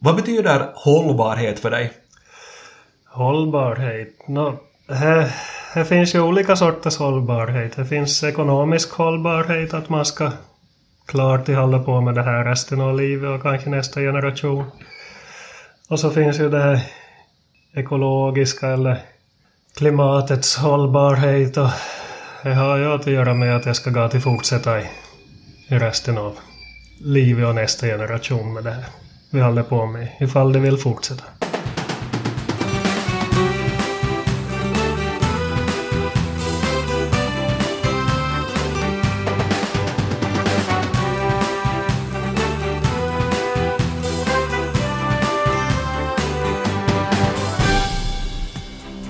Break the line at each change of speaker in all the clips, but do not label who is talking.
Vad betyder hållbarhet för dig?
Hållbarhet? No, här, här finns ju olika sorters hållbarhet. Det finns ekonomisk hållbarhet, att man ska klart hålla på med det här resten av livet och kanske nästa generation. Och så finns ju det här ekologiska eller klimatets hållbarhet och det har ju att göra med att jag ska gå till fortsätta i, i resten av livet och nästa generation med det här vi håller på med, ifall det vill fortsätta.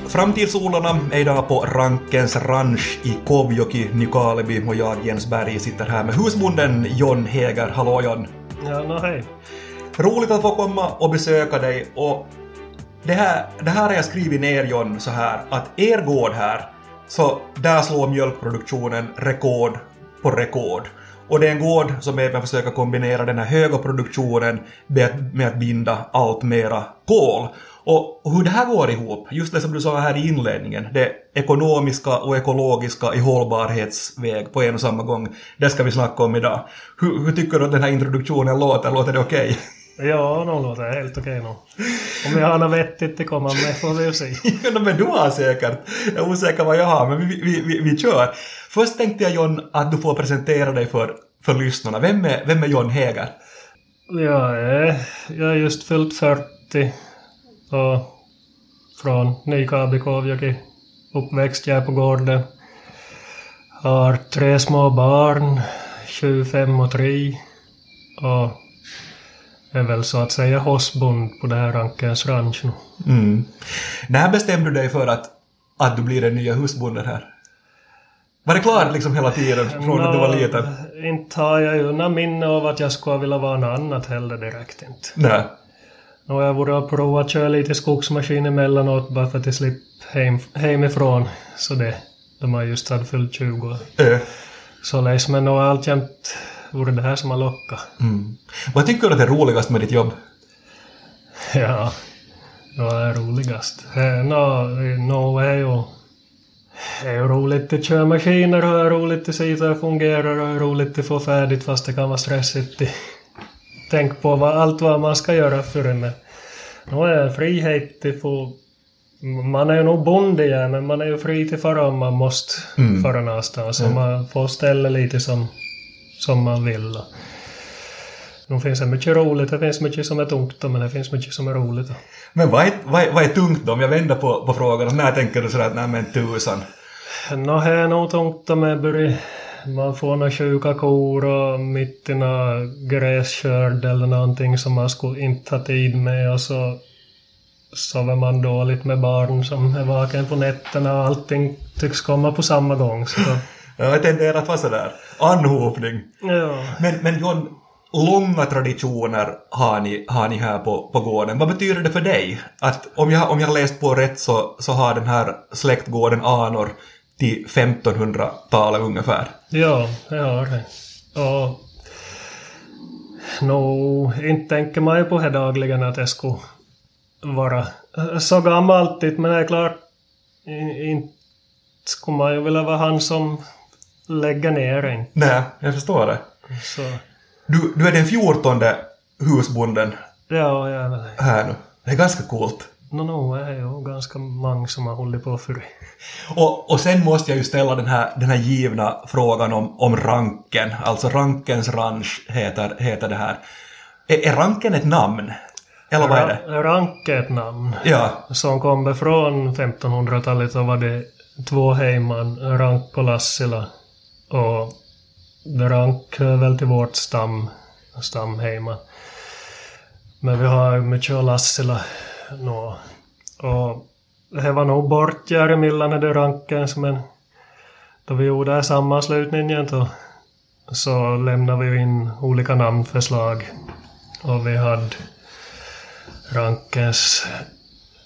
Framtidsodlarna är idag på Rankens ranch i Kovjoki, Nykarleby och jag, Jens Berg, sitter här med husbonden John Heger. Hallå John!
Ja, no, hej.
Roligt att få komma och besöka dig och det här, det här har jag skrivit ner John så här att er gård här, så där slår mjölkproduktionen rekord på rekord. Och det är en gård som även försöker kombinera den här höga produktionen med att, med att binda allt mera kol. Och hur det här går ihop, just det som du sa här i inledningen, det ekonomiska och ekologiska i hållbarhetsväg på en och samma gång, det ska vi snacka om idag. Hur, hur tycker du att den här introduktionen låter? Låter det okej? Okay?
Ja, nog låter helt okej okay, Om jag har något vettigt att komma med får vi ju se.
ja, men du har säkert. Jag är osäker vad jag har, men vi, vi, vi, vi kör. Först tänkte jag John att du får presentera dig för, för lyssnarna. Vem är, vem är John Heger?
Jag är, jag är just fyllt 40 och från Nykabikovjoki. Uppväxt jag på gården. Har tre små barn, 25 och 3. Och är väl så att säga hossbond på det här Rankens ranch nu.
Mm. När bestämde du dig för att, att du blir den nya husbonden här? Var det klart liksom hela tiden från no, att du var liten?
Inte har jag ju något minne av att jag skulle vilja vara något annat heller direkt inte.
Nej.
Har jag varit och provat att köra lite skogsmaskin emellanåt bara för att jag slipper hem, hemifrån. Så det, de har just hade fyllt 20 år.
Äh.
Således, men har alltjämt varit det här som har lockat.
Mm. Vad tycker du att är roligast med ditt jobb?
Ja, vad är roligast? Eh, nå, no, är ju... Det är roligt att köra maskiner och det är roligt att se hur det fungerar och det är roligt att få färdigt fast det kan vara stressigt tänk på vad, allt vad man ska göra för en. Nu är det frihet till få... Man är ju nog bonde ja, men man är ju fri till fara om man måste mm. fara någonstans. Mm. man får ställa lite som, som man vill. Nu finns det mycket roligt, det finns mycket som är tungt men det finns mycket som är roligt.
Men vad är, vad är, vad är tungt då? Om jag vänder på, på frågan, när tänker du sådär att nej men tusan?
Nå, det är nog tungt om jag börjar man får några sjuka kor och mitt i gräskörd eller någonting som man skulle inte ha tid med och så sover man dåligt med barn som är vaken på nätterna och allting tycks komma på samma gång. Så då...
Ja, det tenderar att vara sådär. Anhopning.
Ja.
Men, men John, långa traditioner har ni, har ni här på, på gården. Vad betyder det för dig? Att om jag, om jag läst på rätt så, så har den här släktgården anor till 1500-talet ungefär.
Ja, det har det. Och no, inte tänker man ju på det dagligen att det skulle vara så gammalt, men det är klart inte skulle man ju vilja vara han som lägger ner en.
Nej, jag förstår det.
Så.
Du, du är den fjortonde husbonden
ja, jag är väl
här nu. Det är ganska coolt.
No, no, är ju ganska många som har hållit på förr.
Och, och sen måste jag ju ställa den här, den här givna frågan om, om ranken. Alltså Rankens ranch heter, heter det här. Är, är ranken ett namn? Eller vad är det?
Rank är ett namn.
Ja.
Som kommer från 1500-talet så var det två hejman, Rank och Lassila. Och det hör väl till vårt stam, stamhejman. Men vi har mycket och Lassila nå. Och det var nog bortgärd mellan de rankens men då vi gjorde sammanslutningen då så lämnade vi in olika namnförslag. Och vi hade Rankens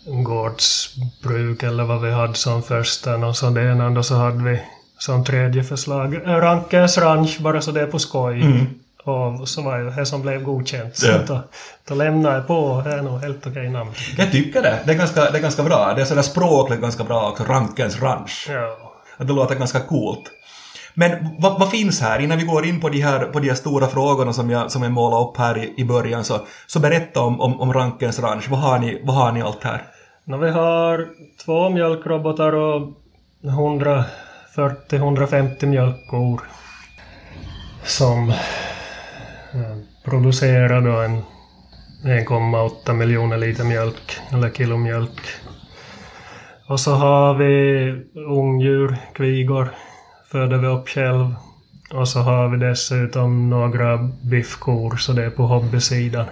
gårdsbruk eller vad vi hade som första och så det ena då så hade vi som tredje förslag Rankens ranch bara så det är på skoj.
Mm.
Och så var ju det som blev godkänt.
Ja.
Så då, då lämnade jag på. Det är nog helt okej namn.
Jag tycker det. Det är ganska, det är ganska bra. Det är sådär språkligt ganska bra också. Rankens ranch.
Ja.
Det låter ganska coolt. Men vad, vad finns här? Innan vi går in på de här, på de här stora frågorna som jag, som jag målade upp här i, i början så, så berätta om, om, om Rankens ranch. Vad har ni, vad har ni allt här?
Nå, vi har två mjölkrobotar och 40-150 mjölkkor som eh, producerar då en 1,8 miljoner liter mjölk, eller kilo mjölk. Och så har vi ungdjur, kvigor, föder vi upp själv. Och så har vi dessutom några biffkor, så det är på hobbysidan.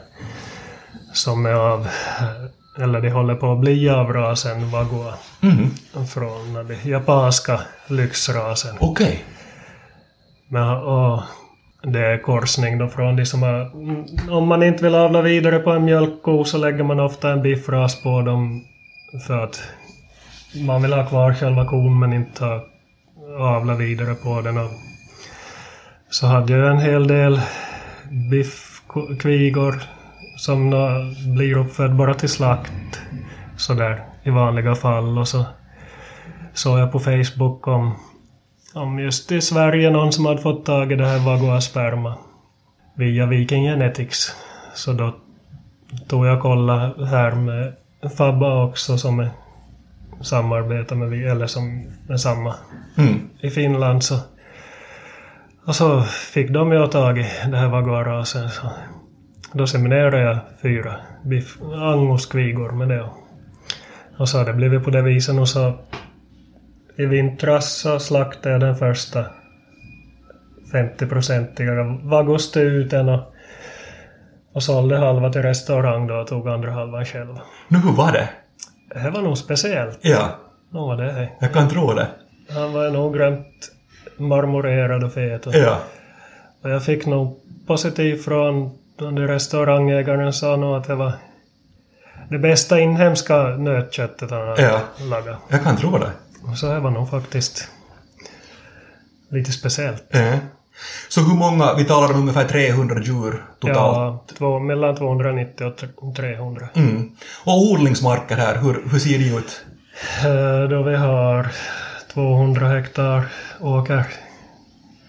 Som är av, eh, eller de håller på att bli av rasen Wagua.
Mhm.
Från den japanska lyxrasen.
Okej.
Men, och det är korsning då från de som har... Om man inte vill avla vidare på en mjölkko så lägger man ofta en biffras på dem för att man vill ha kvar själva kon men inte ha, avla vidare på den. Och så hade jag en hel del biffkvigor som blir uppfödd bara till slakt sådär i vanliga fall och så såg jag på Facebook om om just i Sverige någon som hade fått tag i det här Vagua-sperma via Viking Genetics. Så då tog jag och kolla här med Fabba också som är samarbetar med vi, eller som är samma
Mm.
i Finland så och så fick de ju tag i det här Vagua-rasen så då seminerade jag fyra biff, angoskvigor med det och så har det blivit på det viset och så i vintras så slaktade jag den första 50-procentiga vagostuten och, och sålde halva till restaurang då och tog andra halvan själv.
Nu, hur var det?
Det var nog speciellt.
Ja,
Nog var det. hej.
jag kan tro det.
Han var nog grönt marmorerad och fet. Och,
Ja.
och jag fick nog positivt från den där restaurangägaren sa nog att det var det bästa inhemska nötköttet han hade
Ja.
lagat.
Jag kan tro det.
Och så det var nog faktiskt lite speciellt.
Ja. Så hur många, vi talar om ungefär 300 djur totalt.
Ja, två, mellan 290 och tr- 300.
Mm. Och odlingsmarker här, hur, hur ser de ut?
Eh, Då vi har 200 hektar åker.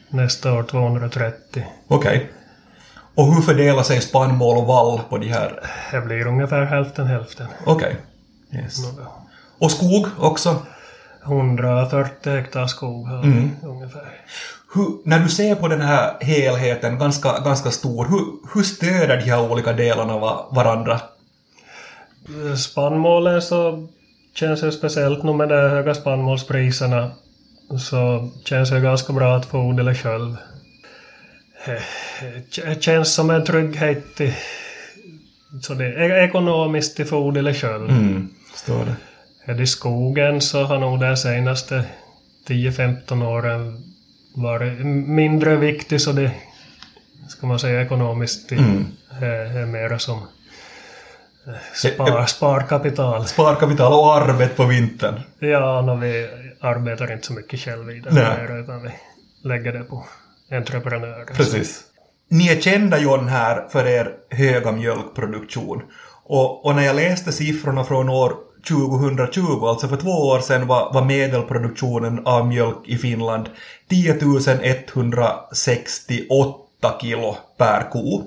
Nästa år 230.
Okej. Och hur fördelar sig spannmål och vall på de här?
Det blir ungefär hälften hälften.
Okej. Yes. Och skog också?
140 hektar skog har
Mm.
ungefär.
Hur, när du ser på den här helheten, ganska, ganska stor, hur, hur stöder de här olika delarna va, varandra?
Spannmålen så känns det speciellt nu med de höga spannmålspriserna så känns det ganska bra att få odla själv. Det känns som en trygghet till, så det är ekonomiskt till få odla själv.
Mm. Står det.
Är det i skogen så har nog de senaste 10-15 åren varit mindre viktig så det ska man säga ekonomiskt
Mm.
är, är mera som eh, spar, sparkapital.
Sparkapital och arbete på vintern.
Ja, no, vi arbetar inte så mycket själv i det här, utan vi lägger det på entreprenörer.
Precis. Ni är kända John här för er höga mjölkproduktion. Och, och när jag läste siffrorna från år 2020, alltså för två år sedan, var, var medelproduktionen av mjölk i Finland 10 168 kilo per ko.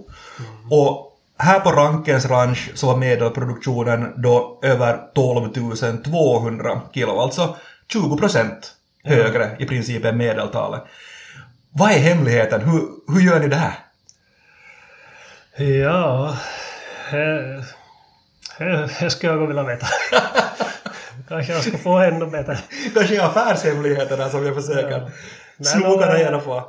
Och här på Rankens ranch så var medelproduktionen då över 12 200 kilo, alltså 20 procent högre i princip än medeltalet. Vad är hemligheten? Hur, hur gör ni det här?
Ja, det, det, det skulle jag vilja veta. Kanske jag ska få ännu bättre.
Kanske är affärshemligheterna som jag försöker
Ja. Men-
reda på.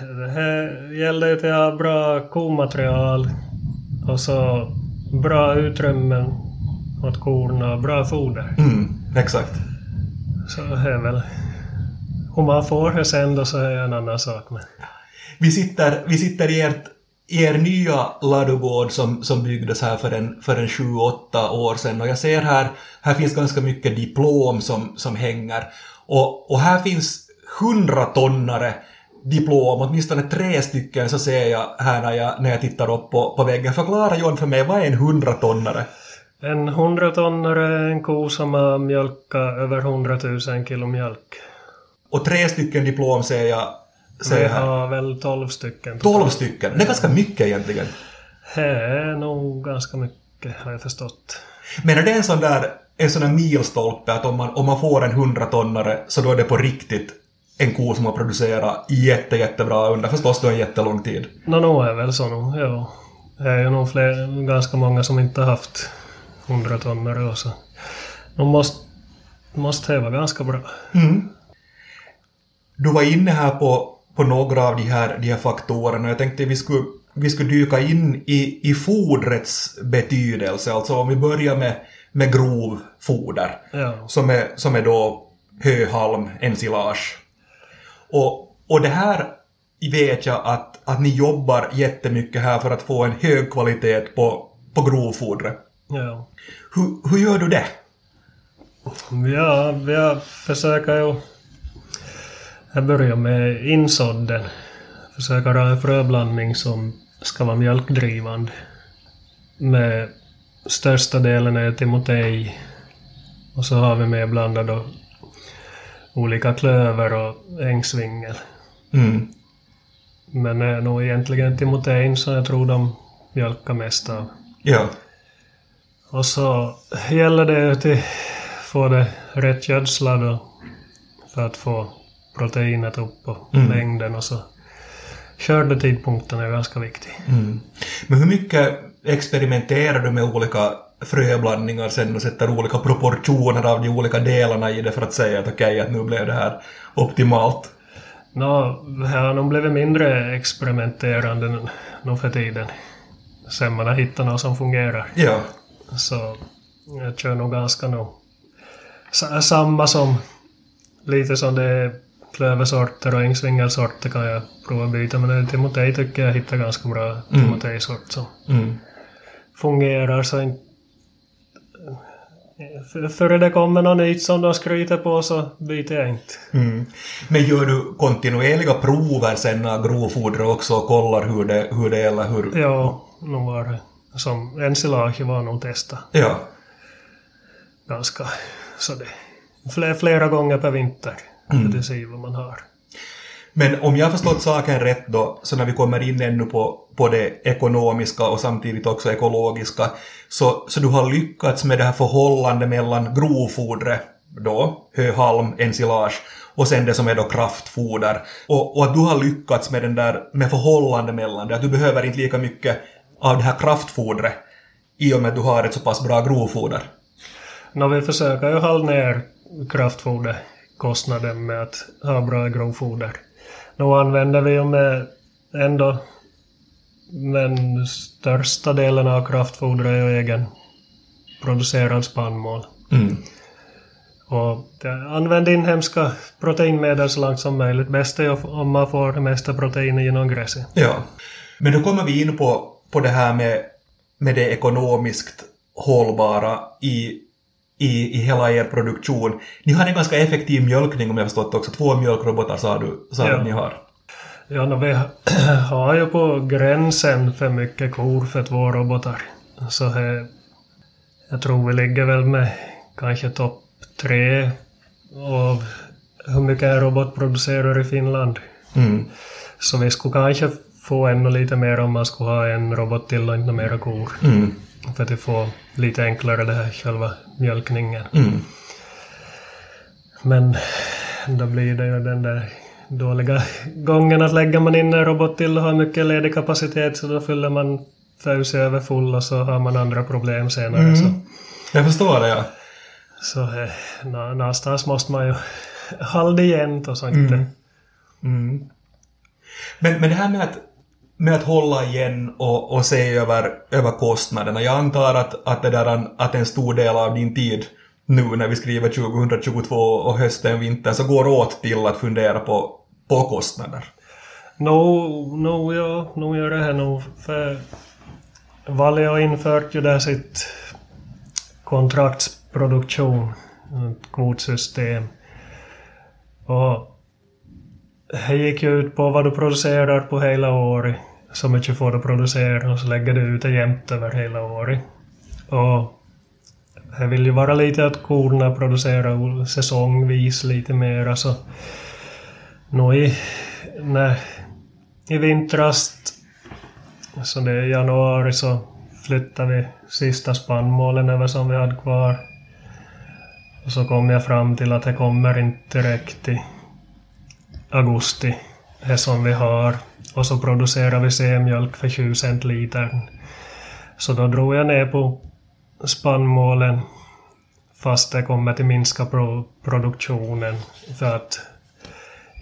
Det här gäller ju att ha bra komaterial och så bra utrymmen åt korna och bra foder.
Mm, exakt.
Så det är väl... Om man får det sen då så är det en annan sak. Men
Vi sitter, vi sitter i, ert, i er nya ladugård som, som byggdes här för en, för en 7-8 år sedan och jag ser här, här finns ganska mycket diplom som, som hänger och, och här finns 100 tonnare diplom, åtminstone tre stycken, så ser jag här när jag, när jag tittar upp på, på väggen. Förklara John för mig, vad är en hundratonnare?
En hundratonnare är en ko som har mjölkat över hundratusen kilo mjölk.
Och tre stycken diplom ser jag, ser
Vi
jag här.
har väl tolv stycken.
Tolv stycken. Det är ganska mycket egentligen.
Det är nog ganska mycket har jag förstått.
Men är det en sån där, en sån där milstolpe att om man, om man får en hundratonnare så då är det på riktigt en ko som har producerat jätte, jättebra under förstås då en jättelång tid.
Nå, nog är väl så nog, ja. Det är ju nog fler, ganska många som inte har haft hundratonnare också. De måste, måste vara ganska bra.
Mm. Du var inne här på, på några av de här, de här faktorerna. Jag tänkte vi skulle, vi skulle dyka in i, i fodrets betydelse. Alltså om vi börjar med, med grovfoder.
Ja.
som är, som är då höhalm, ensilage. Och, och det här vet jag att, att ni jobbar jättemycket här för att få en hög kvalitet på, på grovfodret.
ja.
Hur, hur gör du det?
Ja, jag försöker ju... Jag börjar med insådden. Försöker ha en fröblandning som ska vara mjölkdrivande. Med största delen är timotej. Och så har vi med blandat då olika klöver och ängsvingel.
Mm.
Men är nog egentligen timotein som jag tror de mjölkar mest av.
Ja.
Och så gäller det till få det rätt gödslat då för att få proteinet upp på
Mm.
mängden och så skördetidpunkten är ganska viktig.
Mm. Men hur mycket experimenterar du med olika fröblandningar sen och sätter olika proportioner av de olika delarna i det för att säga att okej, att nu blev det här optimalt?
Nå, det har nog blivit mindre experimenterande nu- för tiden. Sen man har hittat något som fungerar.
Ja.
Så jag kör nog ganska nog sa- samma som lite som det är klöversorter och ängsvingelsorter kan jag prova att byta. Men timotej tycker jag hittar ganska bra timotejsort som
Mm.
fungerar så inte Före det kommer något nytt som de skryter på så byter jag inte.
Mm. Men gör du kontinuerliga prover sen av grovfoder också och kollar hur det, hur det är eller hur?
Ja, nog var det som ensilage var nog testa
Ja.
ganska så det flera, flera gånger per vinter.
Mm.
Att se vad man har.
Men om jag har förstått saken rätt då, så när vi kommer in ännu på, på det ekonomiska och samtidigt också ekologiska, så, så du har lyckats med det här förhållandet mellan grovfodret då, höhalm, ensilage, och sen det som är då kraftfoder. Och, och att du har lyckats med den där, med förhållande mellan det, att du behöver inte lika mycket av det här kraftfodret i och med att du har ett så pass bra grovfoder.
Nå, vi försöker ju hålla ner kraftfoderkostnaden med att ha bra grovfoder. Nu använder vi ju med ändå men största delen av kraftfoder är ju egen producerad spannmål.
Mm.
Och jag använder inhemska proteinmedel så långt som möjligt. Bäst är ju om man får det mesta proteinet genom gräset.
Ja. Men då kommer vi in på, på det här med, med det ekonomiskt hållbara i, i, i hela er produktion. Ni har en ganska effektiv mjölkning om jag förstått också. Två mjölkrobotar sa du, sa
Ja.
att ni har.
Ja, no, vi har ju på gränsen för mycket kor för två robotar. Så här, jag tror vi ligger väl med kanske topp tre av hur mycket en robot producerar i Finland.
Mm.
Så vi skulle kanske få ännu lite mer om man skulle ha en robot till och inte mera kor.
Mm.
För att få lite enklare det här själva mjölkningen.
Mm.
Men då blir det ju den där dåliga gången att lägger man in en robot till och har mycket ledig kapacitet så då fyller man fös över full och så har man andra problem senare.
Mm.
Så,
Jag förstår det, ja.
så eh, nå- någonstans måste man ju hålla det jämnt och så inte...
Mm. Mm. Men, men det här med att, med att hålla igen och, och se över, över kostnaderna. Jag antar att, att, det där, att en stor del av din tid nu när vi skriver 2022 och hösten, vintern, så går åt till att fundera på, på kostnader.
No, no, ja, no gör det här nog. För har infört ju där sitt kontraktsproduktion, ett kvotsystem. Och det gick ju ut på vad du producerar på hela året. Så mycket får du producera och så lägger du ut det jämnt över hela året. Och det vill ju vara lite att korna producerar säsongvis lite mera så nu i, när, i vintras, så det är januari så flyttade vi sista spannmålen över som vi hade kvar. Och så kom jag fram till att det kommer inte direkt i augusti, det som vi har. Och så producerar vi C-mjölk för 20 cent litern. Så då drog jag ner på spannmålen fast det kommer till minska pro produktionen för att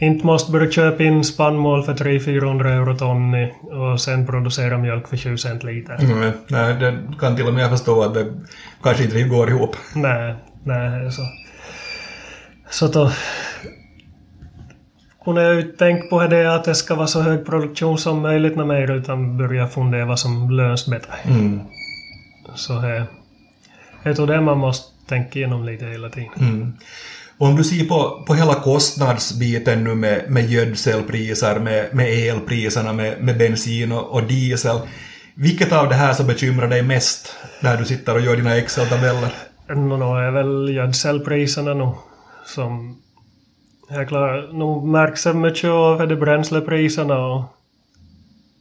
inte måste börja köpa in spannmål för 300-400 euro ton och sen producera mjölk för 20 cent liter.
Mm, nej, det kan till och med förstå att det kanske inte går ihop.
Nej, nej, så. Så då kunde jag ju tänka på det att det ska vara så hög produktion som möjligt när mer utan börja fundera vad som löns bättre.
Mm.
Så det, det är det man måste tänka igenom lite hela tiden.
Mm. Om du ser på, på hela kostnadsbiten nu med, med gödselpriser, med, med elpriserna, med, med bensin och, och diesel. Vilket av det här som bekymrar dig mest när du sitter och gör dina Excel-tabeller?
No, no, är väl gödselpriserna nu som... Jag klar, nu märks det mycket av det bränslepriserna och...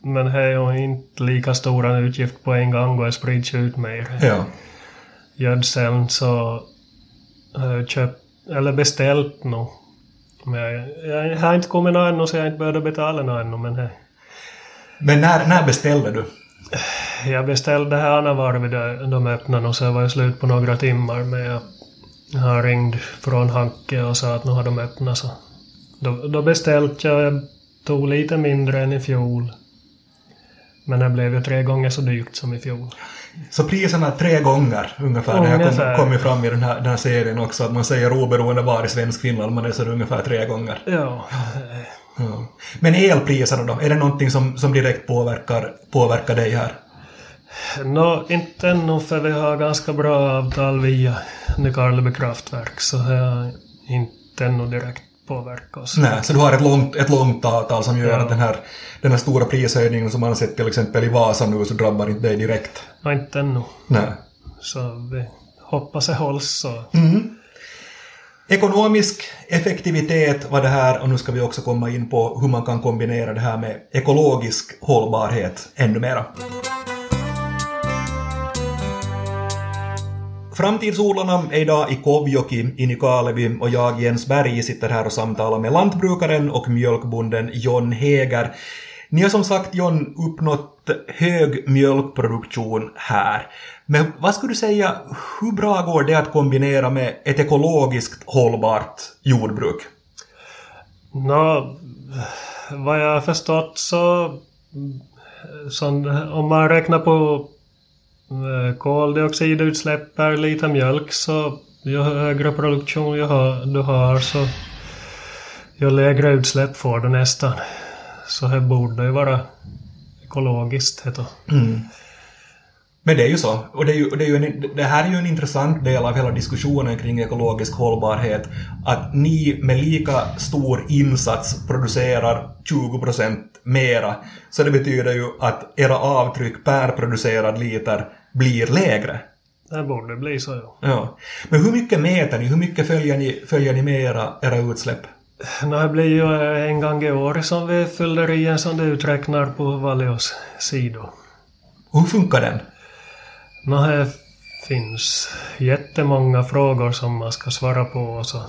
Men det är inte lika stora utgift på en gång och det sprids ut mer.
Ja.
Gödseln så... jag köpt, eller beställt nu. Men jag, jag har inte kommit någon ännu så jag har inte börjat betala någon ännu men det,
Men när, när beställde du?
Jag beställde här andra varvet de öppnade och så var jag slut på några timmar men jag har ringt från Hanke och sa att nu har de öppnat så. Då, då beställde jag, jag tog lite mindre än i fjol. Men det blev ju tre gånger så dyrt som i fjol.
Så priserna tre gånger ungefär, det här
Ungefär.
kom, kom ju fram i den här, den här serien också, att man säger oberoende var i svensk Finland man är så ungefär tre gånger.
Ja.
Ja. Men elpriserna då, är det någonting som, som direkt påverkar, påverkar dig här?
Nå, inte ännu för vi har ganska bra avtal via Nykarleby kraftverk så det har inte ännu direkt påverkat oss.
Nej, så du har ett långt, ett långt avtal som gör
Ja.
att den här, den här stora prishöjningen som man har sett till exempel i Vasa nu så drabbar inte dig direkt.
Nå, inte ännu.
Nej.
Så vi hoppas det hålls så.
Mm. Ekonomisk effektivitet var det här och nu ska vi också komma in på hur man kan kombinera det här med ekologisk hållbarhet ännu mera. Framtidsodlarna är idag i Kovjoki i Nykarleby och jag, Jens Berg, sitter här och samtalar med lantbrukaren och mjölkbonden John Heger. Ni har som sagt John uppnått hög mjölkproduktion här. Men vad skulle du säga, hur bra går det att kombinera med ett ekologiskt hållbart jordbruk?
Nå, vad jag har förstått så... så om man räknar på Eh, koldioxidutsläpp per liter mjölk så ju högre produktion jag har, du har så ju lägre utsläpp får du nästan. Så det borde ju vara ekologiskt. Det.
Mm. Men det är ju så. Och det, är ju, det, är ju en, det här är ju en intressant del av hela diskussionen kring ekologisk hållbarhet. Att ni med lika stor insats producerar 20% mera. Så det betyder ju att era avtryck per producerad liter blir lägre.
Det borde bli så, ja.
Ja. Men hur mycket mäter ni? Hur mycket följer ni, följer ni med era, era utsläpp?
Nå, det blir ju en gång i år som vi fyller i en sån där uträknar på Valios sida.
Hur funkar den?
Nå, det finns jättemånga frågor som man ska svara på och så.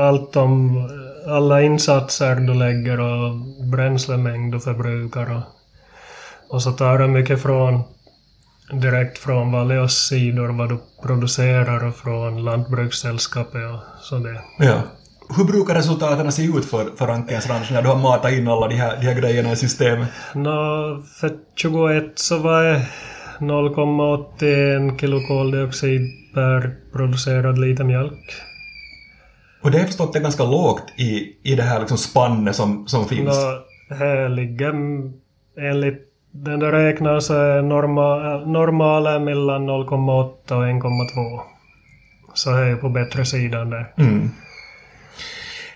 Allt om alla insatser du lägger och bränslemängd du förbrukar och, och så tar det mycket från direkt från Valeos sidor vad du producerar och från Lantbrukssällskapet och så det.
Ja. Hur brukar resultaten se ut för, för Rankens ranch när du har matat in alla de här, de här grejerna i systemet?
Nå, för 21 så var det 0,81 kilo koldioxid per producerad liter mjölk.
Och det har jag förstått är ganska lågt i, i det här liksom spannet som, som finns.
Nå, här ligger enligt den där räknaren så är norma, normala mellan 0,8 och 1,2. Så det är på bättre sidan där.
Mm.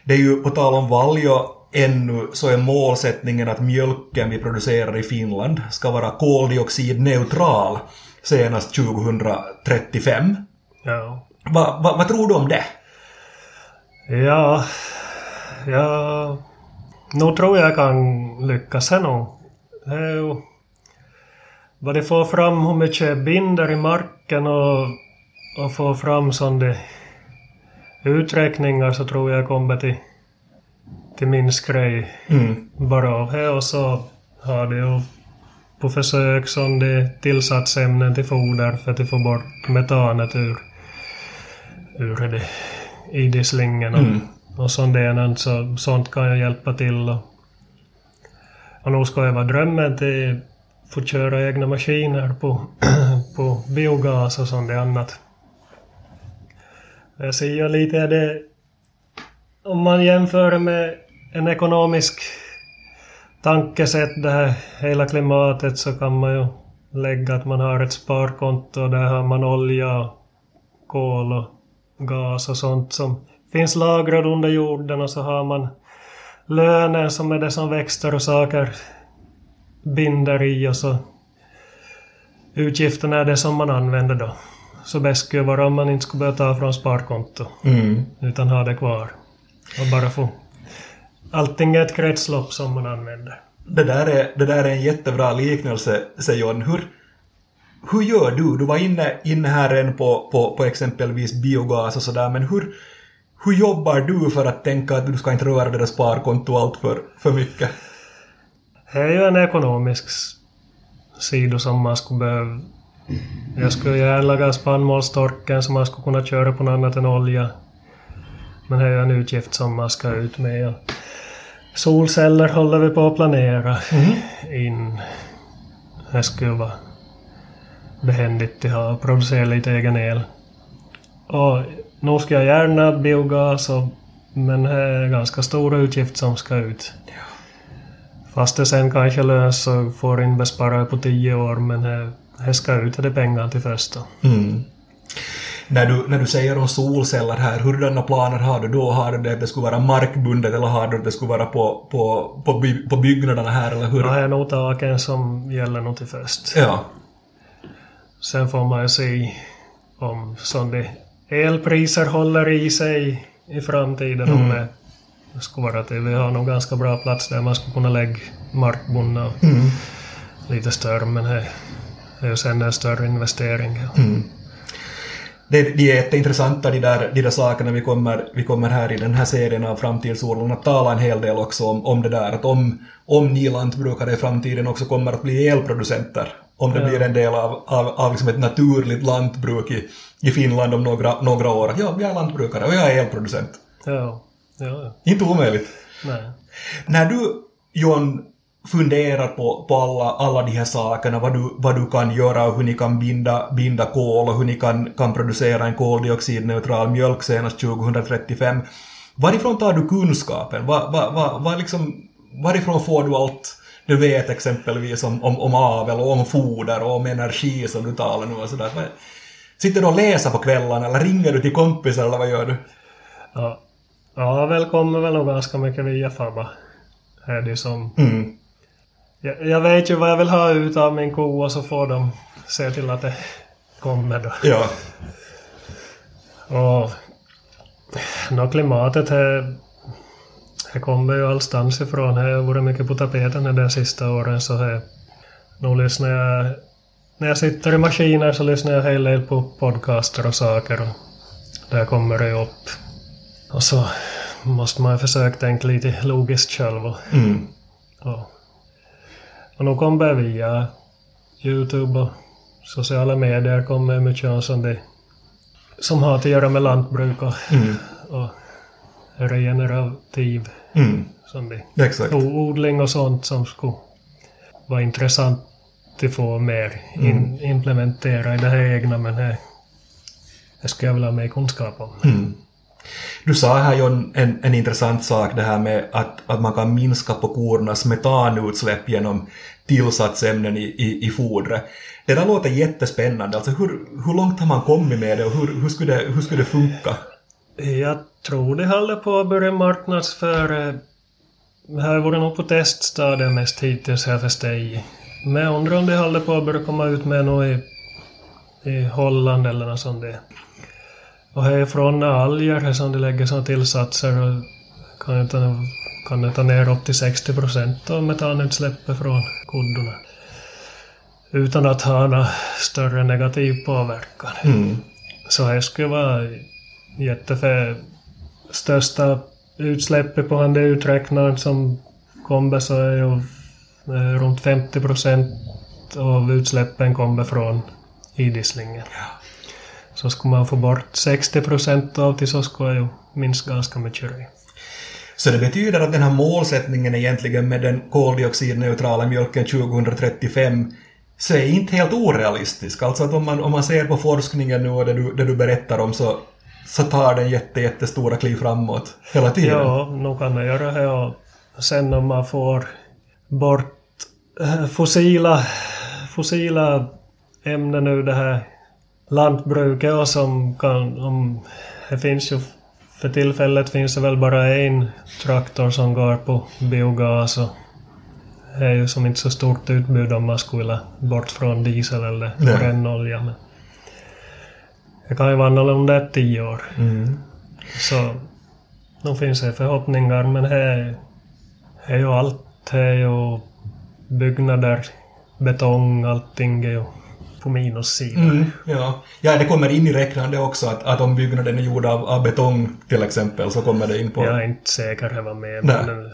Det är ju på tal om Valjo ännu så är målsättningen att mjölken vi producerar i Finland ska vara koldioxidneutral senast 2035.
Ja.
Va, va, vad tror du om det?
Ja, ja, nog tror jag kan lyckas nog. Det är ju vad det får fram hur mycket binder i marken och, och få fram sådana uträkningar så tror jag kommer till, till min grej
Mm.
bara av det och så har det ju på försök som det tillsatsämnen till foder för att få bort metanet ur, ur det idisslingen och,
Mm.
och sånt. Så, sånt kan jag hjälpa till och, och nu ska jag vara drömmen till få köra egna maskiner på, på biogas och sånt annat. Jag ser ju lite det om man jämför med en ekonomisk tankesätt det här hela klimatet så kan man ju lägga att man har ett sparkonto och där har man olja, kol och gas och sånt som finns lagrat under jorden och så har man lönen som är det som växer och saker binder i och så utgifterna är det som man använder då. Så bäst skulle vara om man inte skulle behöva ta från sparkonto
Mm.
utan ha det kvar. Och bara få... Allting är ett kretslopp som man använder.
Det där, är, det där är en jättebra liknelse, säger John. Hur, hur gör du? Du var inne, inne här än på, på, på exempelvis biogas och sådär, men hur, hur jobbar du för att tänka att du ska inte röra det där sparkontot allt för, för mycket?
Det är ju en ekonomisk sida som man skulle behöva... Jag skulle gärna laga spannmålstorken som man skulle kunna köra på något annat än olja. Men det är ju en utgift som man ska ut med. Och solceller håller vi på att planera in. Det skulle vara behändigt att ha producera lite egen el. Och nu ska jag gärna biogas och, men det är ganska stora utgifter som ska ut. Fast det sen kanske löns så får in bespara på tio år men det ska ut det pengar till först då.
Mm. När, du, när du säger om solceller här, hurdana planer har du då? Har du det att det skulle vara markbundet eller har du att det skulle vara på, på, på, by, på byggnaderna här eller hur?
Det är nog taken som gäller nog till först.
Ja.
Sen får man ju se om sådana elpriser håller i sig i framtiden. Om
Mm.
det skulle vara till. Vi har nog ganska bra plats där man skulle kunna lägga markbundna och
Mm.
lite större men det är ju sen en större investering.
Mm. Det, de är jätteintressanta de där, de där sakerna vi kommer, vi kommer här i den här serien av Framtidssolen att tala en hel del också om, om det där att om, om ni lantbrukare i framtiden också kommer att bli elproducenter om det
Ja.
blir en del av, av, av liksom ett naturligt lantbruk i, i Finland om några, några år. Att ja, jag är lantbrukare och jag är elproducent.
Ja, ja, ja.
Inte omöjligt.
Nej.
När du, John, funderar på, på alla, alla de här sakerna, vad du, vad du kan göra och hur ni kan binda, binda kol och hur ni kan, kan producera en koldioxidneutral mjölk senast 2035. Varifrån tar du kunskapen? Va, va, va, va liksom, varifrån får du allt du vet exempelvis om, om, om avel och om foder och om energi som du talar nu och sådär. Sitter du och läser på kvällarna eller ringer du till kompisar eller vad gör du?
Ja, ja väl kommer väl nog ganska mycket via Fabba. Är det som...
Mm.
Jag, jag vet ju vad jag vill ha ut av min ko och så får de se till att det kommer då.
Ja.
Och... Nå, klimatet här... Det kommer ju allstans ifrån. Det har varit mycket på tapeten de sista åren så här... Nu lyssnar jag... När jag sitter i maskiner så lyssnar jag hela del på podcaster och saker och där kommer det ju upp. Och så måste man försöka tänka lite logiskt själv och,
Mm.
och, och nu kommer via Youtube och sociala medier kommer mycket om som, det, som har att göra med lantbruk och,
Mm.
och regenerativ
Mm.
som det,
Exakt.
odling och sånt som skulle vara intressant att få mer in, implementera i det här egna men det, det skulle jag vilja ha mer kunskap om.
Mm. Du sa här John en, en intressant sak det här med att, att man kan minska på kornas metanutsläpp genom tillsatsämnen i, i, i fodret. Det där låter jättespännande. Alltså hur, hur långt har man kommit med det och hur, hur, skulle, det, hur skulle det funka?
Jag tror de håller på att börja marknadsföra. Det här vore nog på teststadiet mest hittills här för förstått. Men jag undrar om de håller på att börja komma ut med något i, i Holland eller något sånt där. Och härifrån alger som de lägger som tillsatser och kan inte kan det ta ner upp till 60 procent av metanutsläppet från kuddorna. Utan att ha någon större negativ påverkan.
Mm.
Så det skulle vara jättefä... Största utsläppet på han uträknaren som kommer så är ju eh, runt 50 procent av utsläppen kommer från idisslingen. Så skulle man få bort 60 procent av det så skulle jag ju minska ganska mycket det.
Så det betyder att den här målsättningen egentligen med den koldioxidneutrala mjölken 2035 så är inte helt orealistisk. Alltså att om man, om man ser på forskningen nu och det du, det du berättar om så, så tar den jätte, jättestora kliv framåt hela tiden.
Ja, nog kan man göra det och sen om man får bort eh, fossila, fossila ämnen ur det här lantbruket och som kan, om det finns ju för tillfället finns det väl bara en traktor som går på biogas och det är ju som inte så stort utbud om man skulle bort från diesel eller
Nej.
brännolja. Men det kan ju vara annorlunda i tio år.
Mm.
Så nog finns det förhoppningar men är, det är ju allt. Det är ju byggnader, betong, allting är ju på minussidan.
Mm, ja. ja, det kommer in i räknande också att, att om byggnaden är gjord av, av betong till exempel så kommer det in på...
Jag är inte säker var med
Nej.
men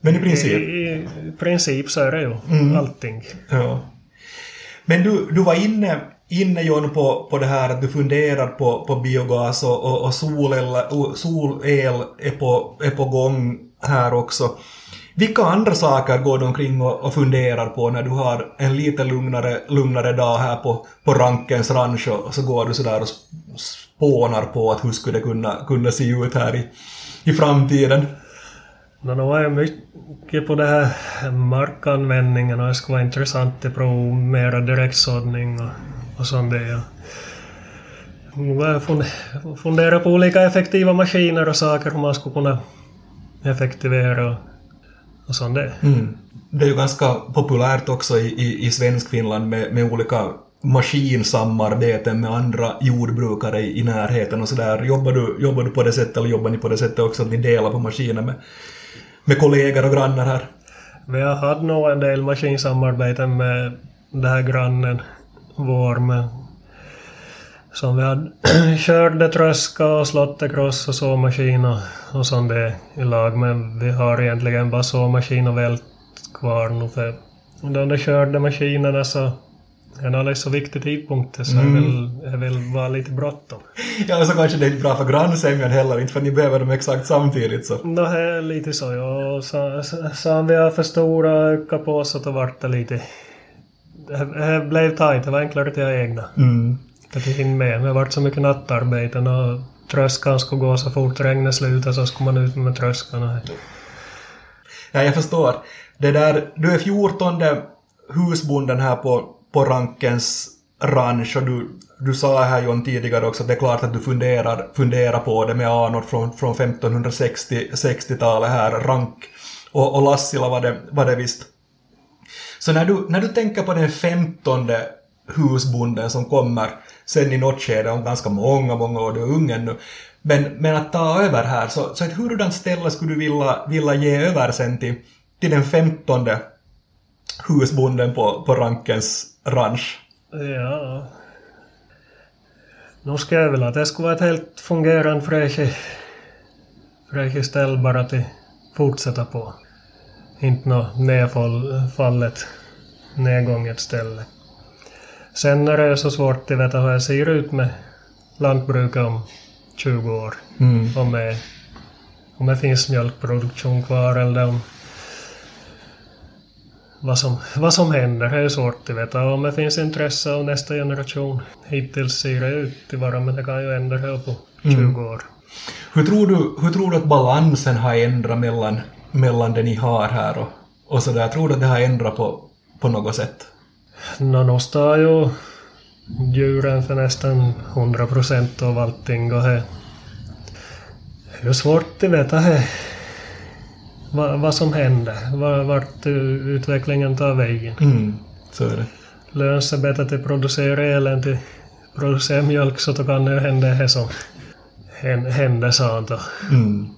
Men i
i,
princip.
i princip så är det ju
Mm.
allting.
Ja. Men du, du var inne, inne John på, på det här att du funderar på, på biogas och, och, och solel, solel är på, är på gång här också. Vilka andra saker går du omkring och, och funderar på när du har en lite lugnare, lugnare dag här på, på Rankens ranch och så går du sådär och spånar på att hur skulle det kunna, kunna se ut här i, i framtiden?
Men nu är jag mycket på det här markanvändningen och det skulle vara intressant att prova mera direktsådning och, och sånt där. Jag funderar på olika effektiva maskiner och saker hur man skulle kunna effektivera och, sånt där.
Mm. Det är ju ganska populärt också i, i, i Svenskfinland med, med olika maskinsamarbeten med andra jordbrukare i, i närheten och sådär. Jobbar du, jobbar du på det sättet eller jobbar ni på det sättet också att ni delar på maskiner med, med kollegor och grannar här?
Vi har haft nog en del maskinsamarbeten med den här grannen vår med som vi hade körde tröska och slåtterkross och såmaskin och, och sånt där i lag. Men vi har egentligen bara såmaskin och vält kvar nu för de där körde maskinerna så en alldeles så viktig tidpunkt så
Mm.
jag, vill, jag vill vara lite bråttom.
Ja, så kanske det är inte bra för grannsämjan heller, inte för ni behöver dem exakt samtidigt så.
Nå, är lite så ja. Och Så, så, vi har för stora öka på så då vart det lite... Det, blev tajt, det var enklare att ha egna.
Mm.
Att jag hinner med. Det vart så mycket nattarbeten och tröskan skulle gå så fort regnet slutade så skulle man ut med tröskan. och-
Ja, jag förstår. Det där, du är fjortonde husbonden här på, på Rankens ranch och du, du sa här John tidigare också att det är klart att du funderar, funderar på det med anor från, från 1560-talet här, Rank och, och Lassila var det, var det visst. Så när du, när du tänker på den femtonde husbonden som kommer sen i något skede om ganska många, många år, du är ung ännu, men, men att ta över här, så, så ett hurdant ställe skulle du vilja, vilja ge över sen till, till den femtonde husbonden på, på Rankens ranch?
Ja. Nu ska jag väl att det skulle vara ett helt fungerande fräscht fräschi ställe bara till fortsätta på. Inte något nedfallet, nedgånget ställe. Sen är det så svårt att veta hur jag ser ut med lantbruket om 20 år.
Mm.
Om det, om det finns mjölkproduktion kvar eller om vad som, vad som händer. Det är svårt att veta. Om det finns intresse av nästa generation. Hittills ser det ut att vara, men det kan ju ändra här på 20 år.
Hur, tror du, hur tror du att balansen har ändrat mellan, mellan det ni har här och, och sådär? Tror du att det har ändrat på, på något sätt?
Nå, står ju djuren för nästan 100 procent av allting och det, Det är ju svårt att veta vad, vad som händer, vad, vart utvecklingen tar vägen.
Mm, så är det.
Lönar sig bättre att producera el än till producera mjölk så då kan det hända det som hän- hände sånt.
Mm.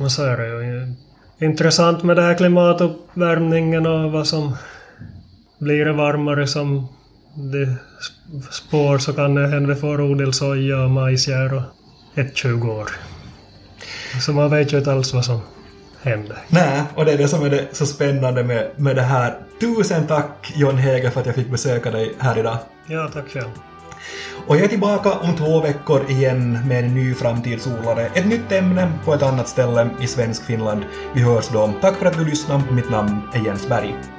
Och så är det ju intressant med den här klimatuppvärmningen och vad som blir det varmare som det spår så kan det hända vi får odelssoja och majsjär och ett 20 år. Så man vet ju inte alls vad som händer.
Nej, och det är det som är det så spännande med, med det här. Tusen tack John Hege för att jag fick besöka dig här idag.
Ja, tack själv.
Och jag är tillbaka om två veckor igen med en ny framtidsodlare. Ett nytt ämne på ett annat ställe i svensk Finland. Vi hörs då. Tack för att du lyssnade. Mitt namn är Jens Berg.